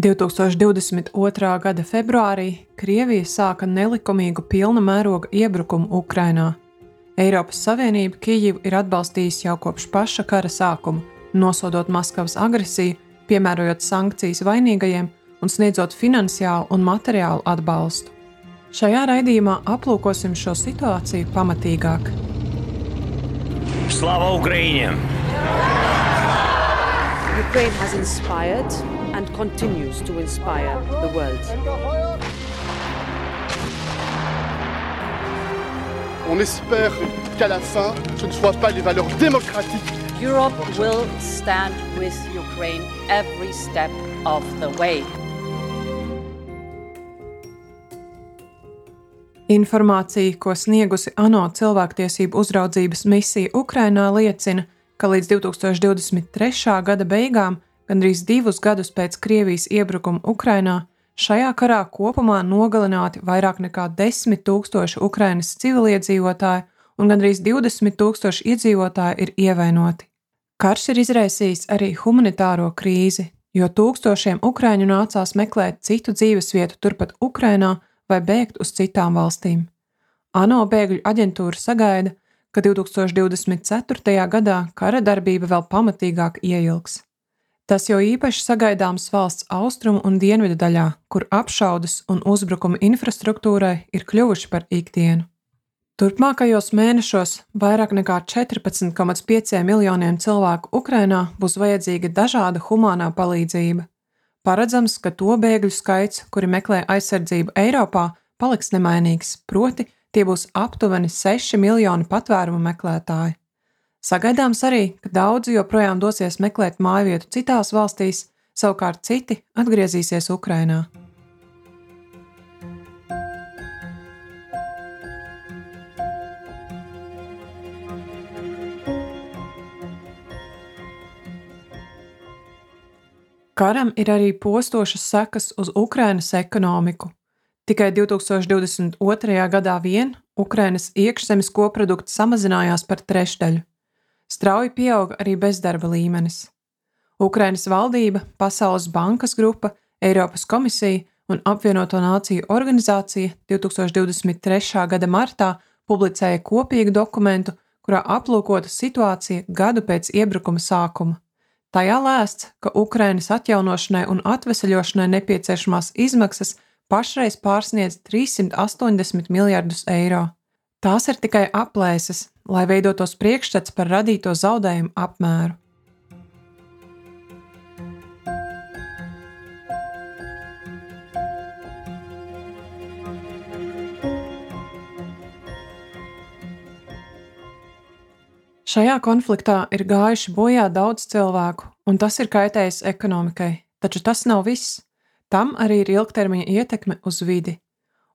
2022. gada februārī Krievija sāka nelikumīgu pilna mēroga iebrukumu Ukrainā. Eiropas Savienība Kijivu ir atbalstījusi jau kopš paša kara sākuma, nosodot Maskavas agresiju, piemērojot sankcijas vainīgajiem un sniedzot finansiālu un materiālu atbalstu. Šajā raidījumā aplūkosim šo situāciju pamatīgāk. Slava Ukraiņiem! Ukraine has inspired and continues to inspire the world. On espère qu'à la fin, ce ne soient pas les valeurs démocratiques. Europe will stand with Ukraine every step of the way. Informācija, ko sniegusi ANO cilvēktiesību uzraudzības misija Ukrainā, liecina, ka līdz 2023. gada beigām Gandrīz divus gadus pēc Krievijas iebrukuma Ukrainā šajā karā kopumā nogalināti vairāk nekā 10 tūkstoši Ukrainas civiliedzīvotāji un gandrīz 20 tūkstoši iedzīvotāji ir ievainoti. Karš ir izraisījis arī humanitāro krīzi, jo tūkstošiem ukrāņu nācās meklēt citu dzīvesvietu turpat Ukrainā vai bēgt uz citām valstīm. ANO bēgļu aģentūra sagaida, ka 2024. gadā kara darbība vēl pamatīgāk ieilgs. Tas jau īpaši sagaidāms valsts austrumu un dienvidu daļā, kur apšaudas un uzbrukumi infrastruktūrai ir kļuvuši par ikdienu. Turpmākajos mēnešos vairāk nekā 14,5 miljoniem cilvēku Ukrainā būs vajadzīga dažāda humānā palīdzība. Paredzams, ka to bēgļu skaits, kuri meklē aizsardzību Eiropā, paliks nemainīgs, proti, tie būs aptuveni 6 miljoni patvērumu meklētāji. Sagaidāms arī, ka daudzi joprojām dosies meklēt mājvietu citās valstīs, savukārt citi atgriezīsies Ukrainā. Karam ir arī postošas sekas uz Ukrainas ekonomiku. Tikai 2022. gadā vien Ukrainas iekšzemes koprodukts samazinājās par trešdaļu. Strauji pieauga arī bezdarba līmenis. Ukrainas valdība, Pasaules bankas grupa, Eiropas komisija un apvienoto nāciju organizācija 2023. gada martā publicēja kopīgu dokumentu, kurā aplūkota situācija gadu pēc iebrukuma sākuma. Tajā lēsts, ka Ukrainas atjaunošanai un atvesaļošanai nepieciešamās izmaksas pašreiz pārsniedz 380 miljardus eiro. Tās ir tikai aplēses, lai veidotos priekšstats par radīto zaudējumu apmēru. Šajā konfliktā ir gājuši bojā daudz cilvēku, un tas ir kaitējis ekonomikai, taču tas nav viss. Tam arī ir ilgtermiņa ietekme uz vidi.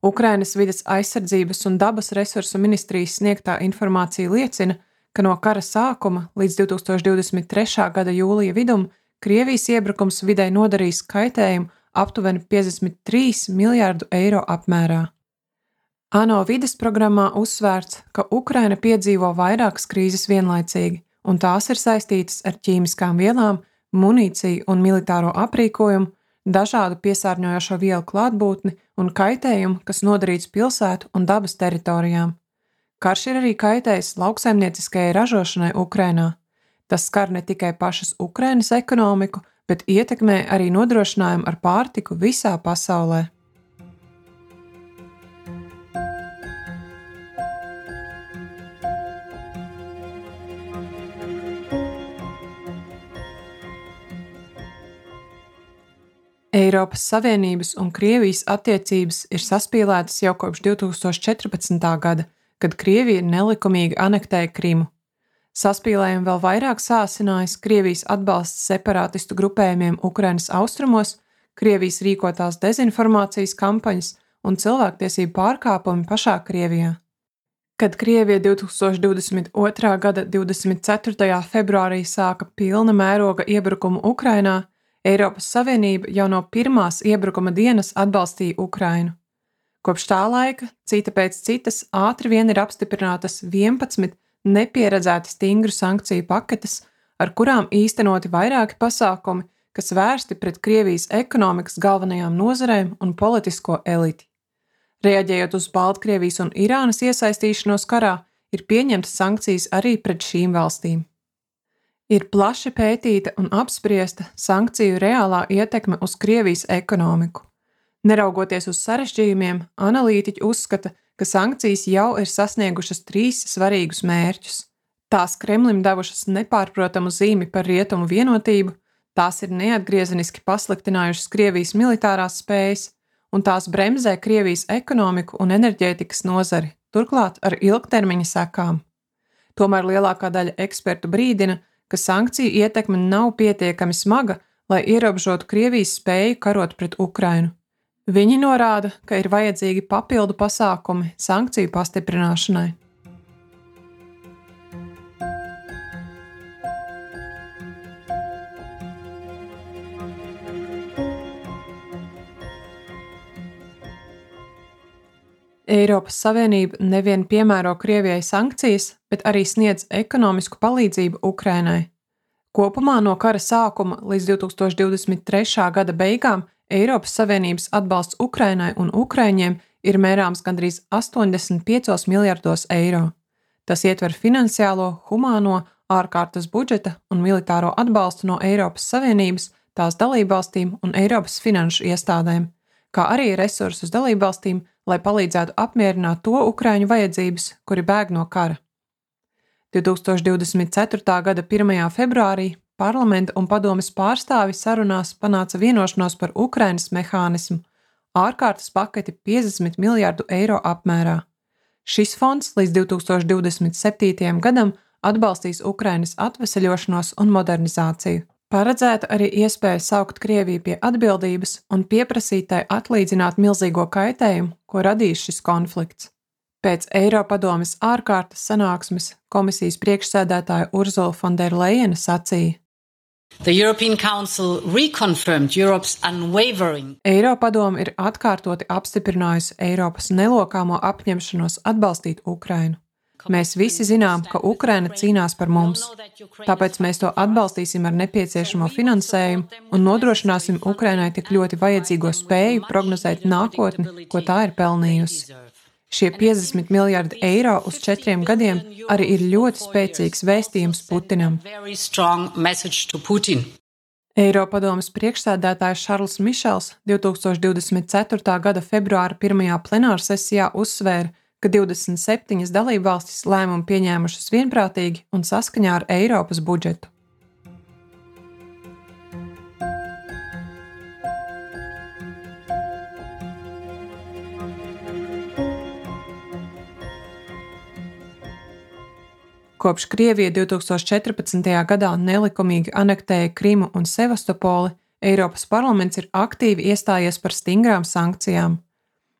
Ukrainas vides aizsardzības un dabas resursu ministrijas sniegtā informācija liecina, ka no kara sākuma līdz 2023. gada jūlija vidum Krievijas iebrukums vidē nodarījis kaitējumu aptuveni 53 miljārdu eiro apmērā. ANO vides programmā uzsvērts, ka Ukraina piedzīvo vairākas krīzes vienlaicīgi, un tās ir saistītas ar ķīmiskām vielām, munīciju un militāro aprīkojumu, dažādu piesārņojošo vielu klātbūtni un kaitējumu, kas nodarīts pilsētu un dabas teritorijām. Karš ir arī kaitējis lauksaimnieciskajai ražošanai Ukrainā. Tas skar ne tikai pašas Ukrainas ekonomiku, bet ietekmē arī nodrošinājumu ar pārtiku visā pasaulē. Eiropas Savienības un Krievijas attiecības ir saspīlētas jau kopš 2014. gada, kad Krievija nelikumīgi anektēja Krimu. Saspīlējumu vēl vairāk sāsinājis Krievijas atbalsts separātistu grupējumiem Ukrainas austrumos, Krievijas rīkotās dezinformācijas kampaņas un cilvēktiesību pārkāpumi pašā Krievijā. Kad Krievija 2022. gada 24. februārī sāka pilna mēroga iebrukumu Ukrainā, Eiropas Savienība jau no pirmās iebrukuma dienas atbalstīja Ukrainu. Kopš tā laika, cita pēc citas, ātri vien ir apstiprinātas 11 nepieredzēti stingru sankciju paketes, ar kurām īstenoti vairāki pasākumi, kas vērsti pret Krievijas ekonomikas galvenajām nozarēm un politisko eliti. Reaģējot uz Baltkrievijas un Irānas iesaistīšanos karā, ir pieņemtas sankcijas arī pret šīm valstīm. Ir plaši pētīta un apspriesta sankciju reālā ietekme uz Krievijas ekonomiku. Neraugoties uz sarežģījumiem, analītiķi uzskata, ka sankcijas jau ir sasniegušas trīs svarīgus mērķus. Tās Kremlim devušas nepārprotamu zīmi par rietumu vienotību, tās ir neatgriezeniski pasliktinājušas Krievijas militārās spējas, un tās bremzē Krievijas ekonomiku un enerģētikas nozari, turklāt ar ilgtermiņa sekām. Tomēr lielākā daļa ekspertu brīdina, ka sankciju ietekme nav pietiekami smaga, lai ierobežotu Krievijas spēju karot pret Ukrainu. Viņi norāda, ka ir vajadzīgi papildu pasākumi sankciju pastiprināšanai. Eiropas Savienība nevien piemēro Krievijai sankcijas, bet arī sniedz ekonomisku palīdzību Ukrainai. Kopumā no kara sākuma līdz 2023. gada beigām Eiropas Savienības atbalsts Ukrainai un Ukraiņiem ir mērāms gandrīz 85 miljardos eiro. Tas ietver finansiālo, humāno, ārkārtas budžeta un militāro atbalstu no Eiropas Savienības, tās dalībvalstīm un Eiropas finanšu iestādēm, kā arī resursus dalībvalstīm, lai palīdzētu apmierināt to ukraiņu vajadzības, kuri bēg no kara. 2024. gada 1. februārī Parlamenta un padomes pārstāvi sarunās panāca vienošanos par Ukrainas mehānismu ārkārtas paketi 50 miljardu eiro apmērā. Šis fonds līdz 2027. gadam atbalstīs Ukrainas atveseļošanos un modernizāciju. Paredzēta arī iespēja saukt Krieviju pie atbildības un pieprasīt tai atlīdzināt milzīgo kaitējumu, ko radīs šis konflikts. Pēc Eiropadomes ārkārtas sanāksmes komisijas priekšsēdētāja Urzula Fonderleina sacīja: Eiropadome ir atkārtoti apstiprinājusi Eiropas nelokāmo apņemšanos atbalstīt Ukrainu. Mēs visi zinām, ka Ukraina cīnās par mums, tāpēc mēs to atbalstīsim ar nepieciešamo finansējumu un nodrošināsim Ukrainai tik ļoti vajadzīgo spēju prognozēt nākotni, ko tā ir pelnījusi. Šie 50 miljardi eiro uz četriem gadiem arī ir ļoti spēcīgs vēstījums Putinam. Eiropadomas priekšsēdētājs Šarls Mišels 2024. gada februāra pirmajā plenārsesijā uzsvēra, ka 27 dalībvalstis lēmumu pieņēmušas vienprātīgi un saskaņā ar Eiropas budžetu. Kopš Krievija 2014. gadā nelikumīgi anektēja Krimu un Sevastopoli, Eiropas parlaments ir aktīvi iestājies par stingrām sankcijām.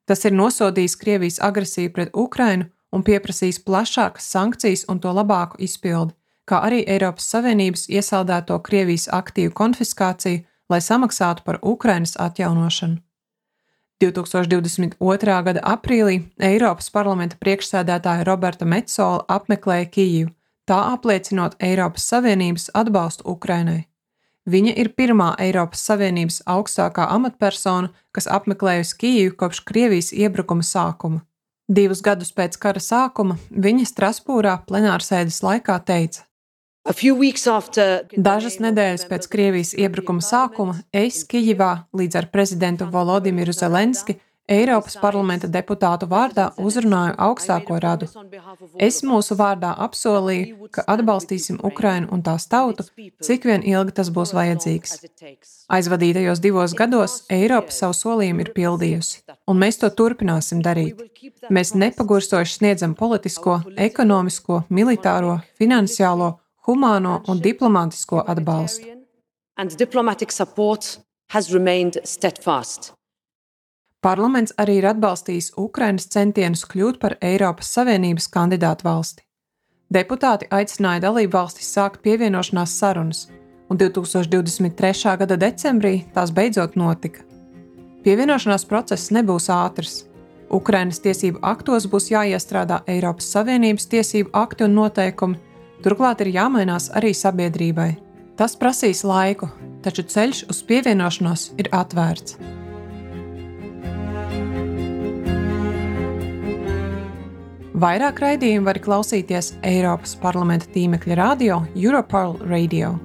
Tas ir nosodījis Krievijas agresiju pret Ukrainu un pieprasījis plašākas sankcijas un to labāku izpildi, kā arī Eiropas Savienības iesaldēto Krievijas aktīvu konfiskāciju, lai samaksātu par Ukrainas atjaunošanu. 2022. gada aprīlī Eiropas parlamenta priekšsēdētāja Roberta Metzola apmeklēja Kijivu, tā apliecinot Eiropas Savienības atbalstu Ukrainai. Viņa ir pirmā Eiropas Savienības augstākā amatpersona, kas apmeklējusi Kijivu kopš Krievijas iebrukuma sākuma. Divus gadus pēc kara sākuma viņa Strasbūrā plenārsēdes laikā teica: Dažas nedēļas pēc Krievijas iebrukuma sākuma es Kijivā līdz ar prezidentu Volodimiru Zelenski Eiropas parlamenta deputātu vārdā uzrunāju augstāko radu. Es mūsu vārdā apsolīju, ka atbalstīsim Ukrainu un tās tautu, cik vien ilgi tas būs vajadzīgs. Aizvadītajos divos gados Eiropa savu solījumu ir pildījusi, un mēs to turpināsim darīt. Mēs nepagurstoši sniedzam politisko, ekonomisko, militāro, finansiālo humāno un diplomātisko atbalstu. Parlaments arī ir atbalstījis Ukrainas centienus kļūt par Eiropas Savienības kandidātu valsti. Deputāti aicināja dalību valstis sākt pievienošanās sarunas, un 2023. gada decembrī tās beidzot notika. Pievienošanās process nebūs ātrs. Ukrainas tiesību aktos būs jāiestrādā Eiropas Savienības tiesību akti un noteikumi, Turklāt ir jāmainās arī sabiedrībai. Tas prasīs laiku, taču ceļš uz pievienošanos ir atvērts. Vairāk raidījumu var klausīties Eiropas parlamenta tīmekļa radio Europarl Radio.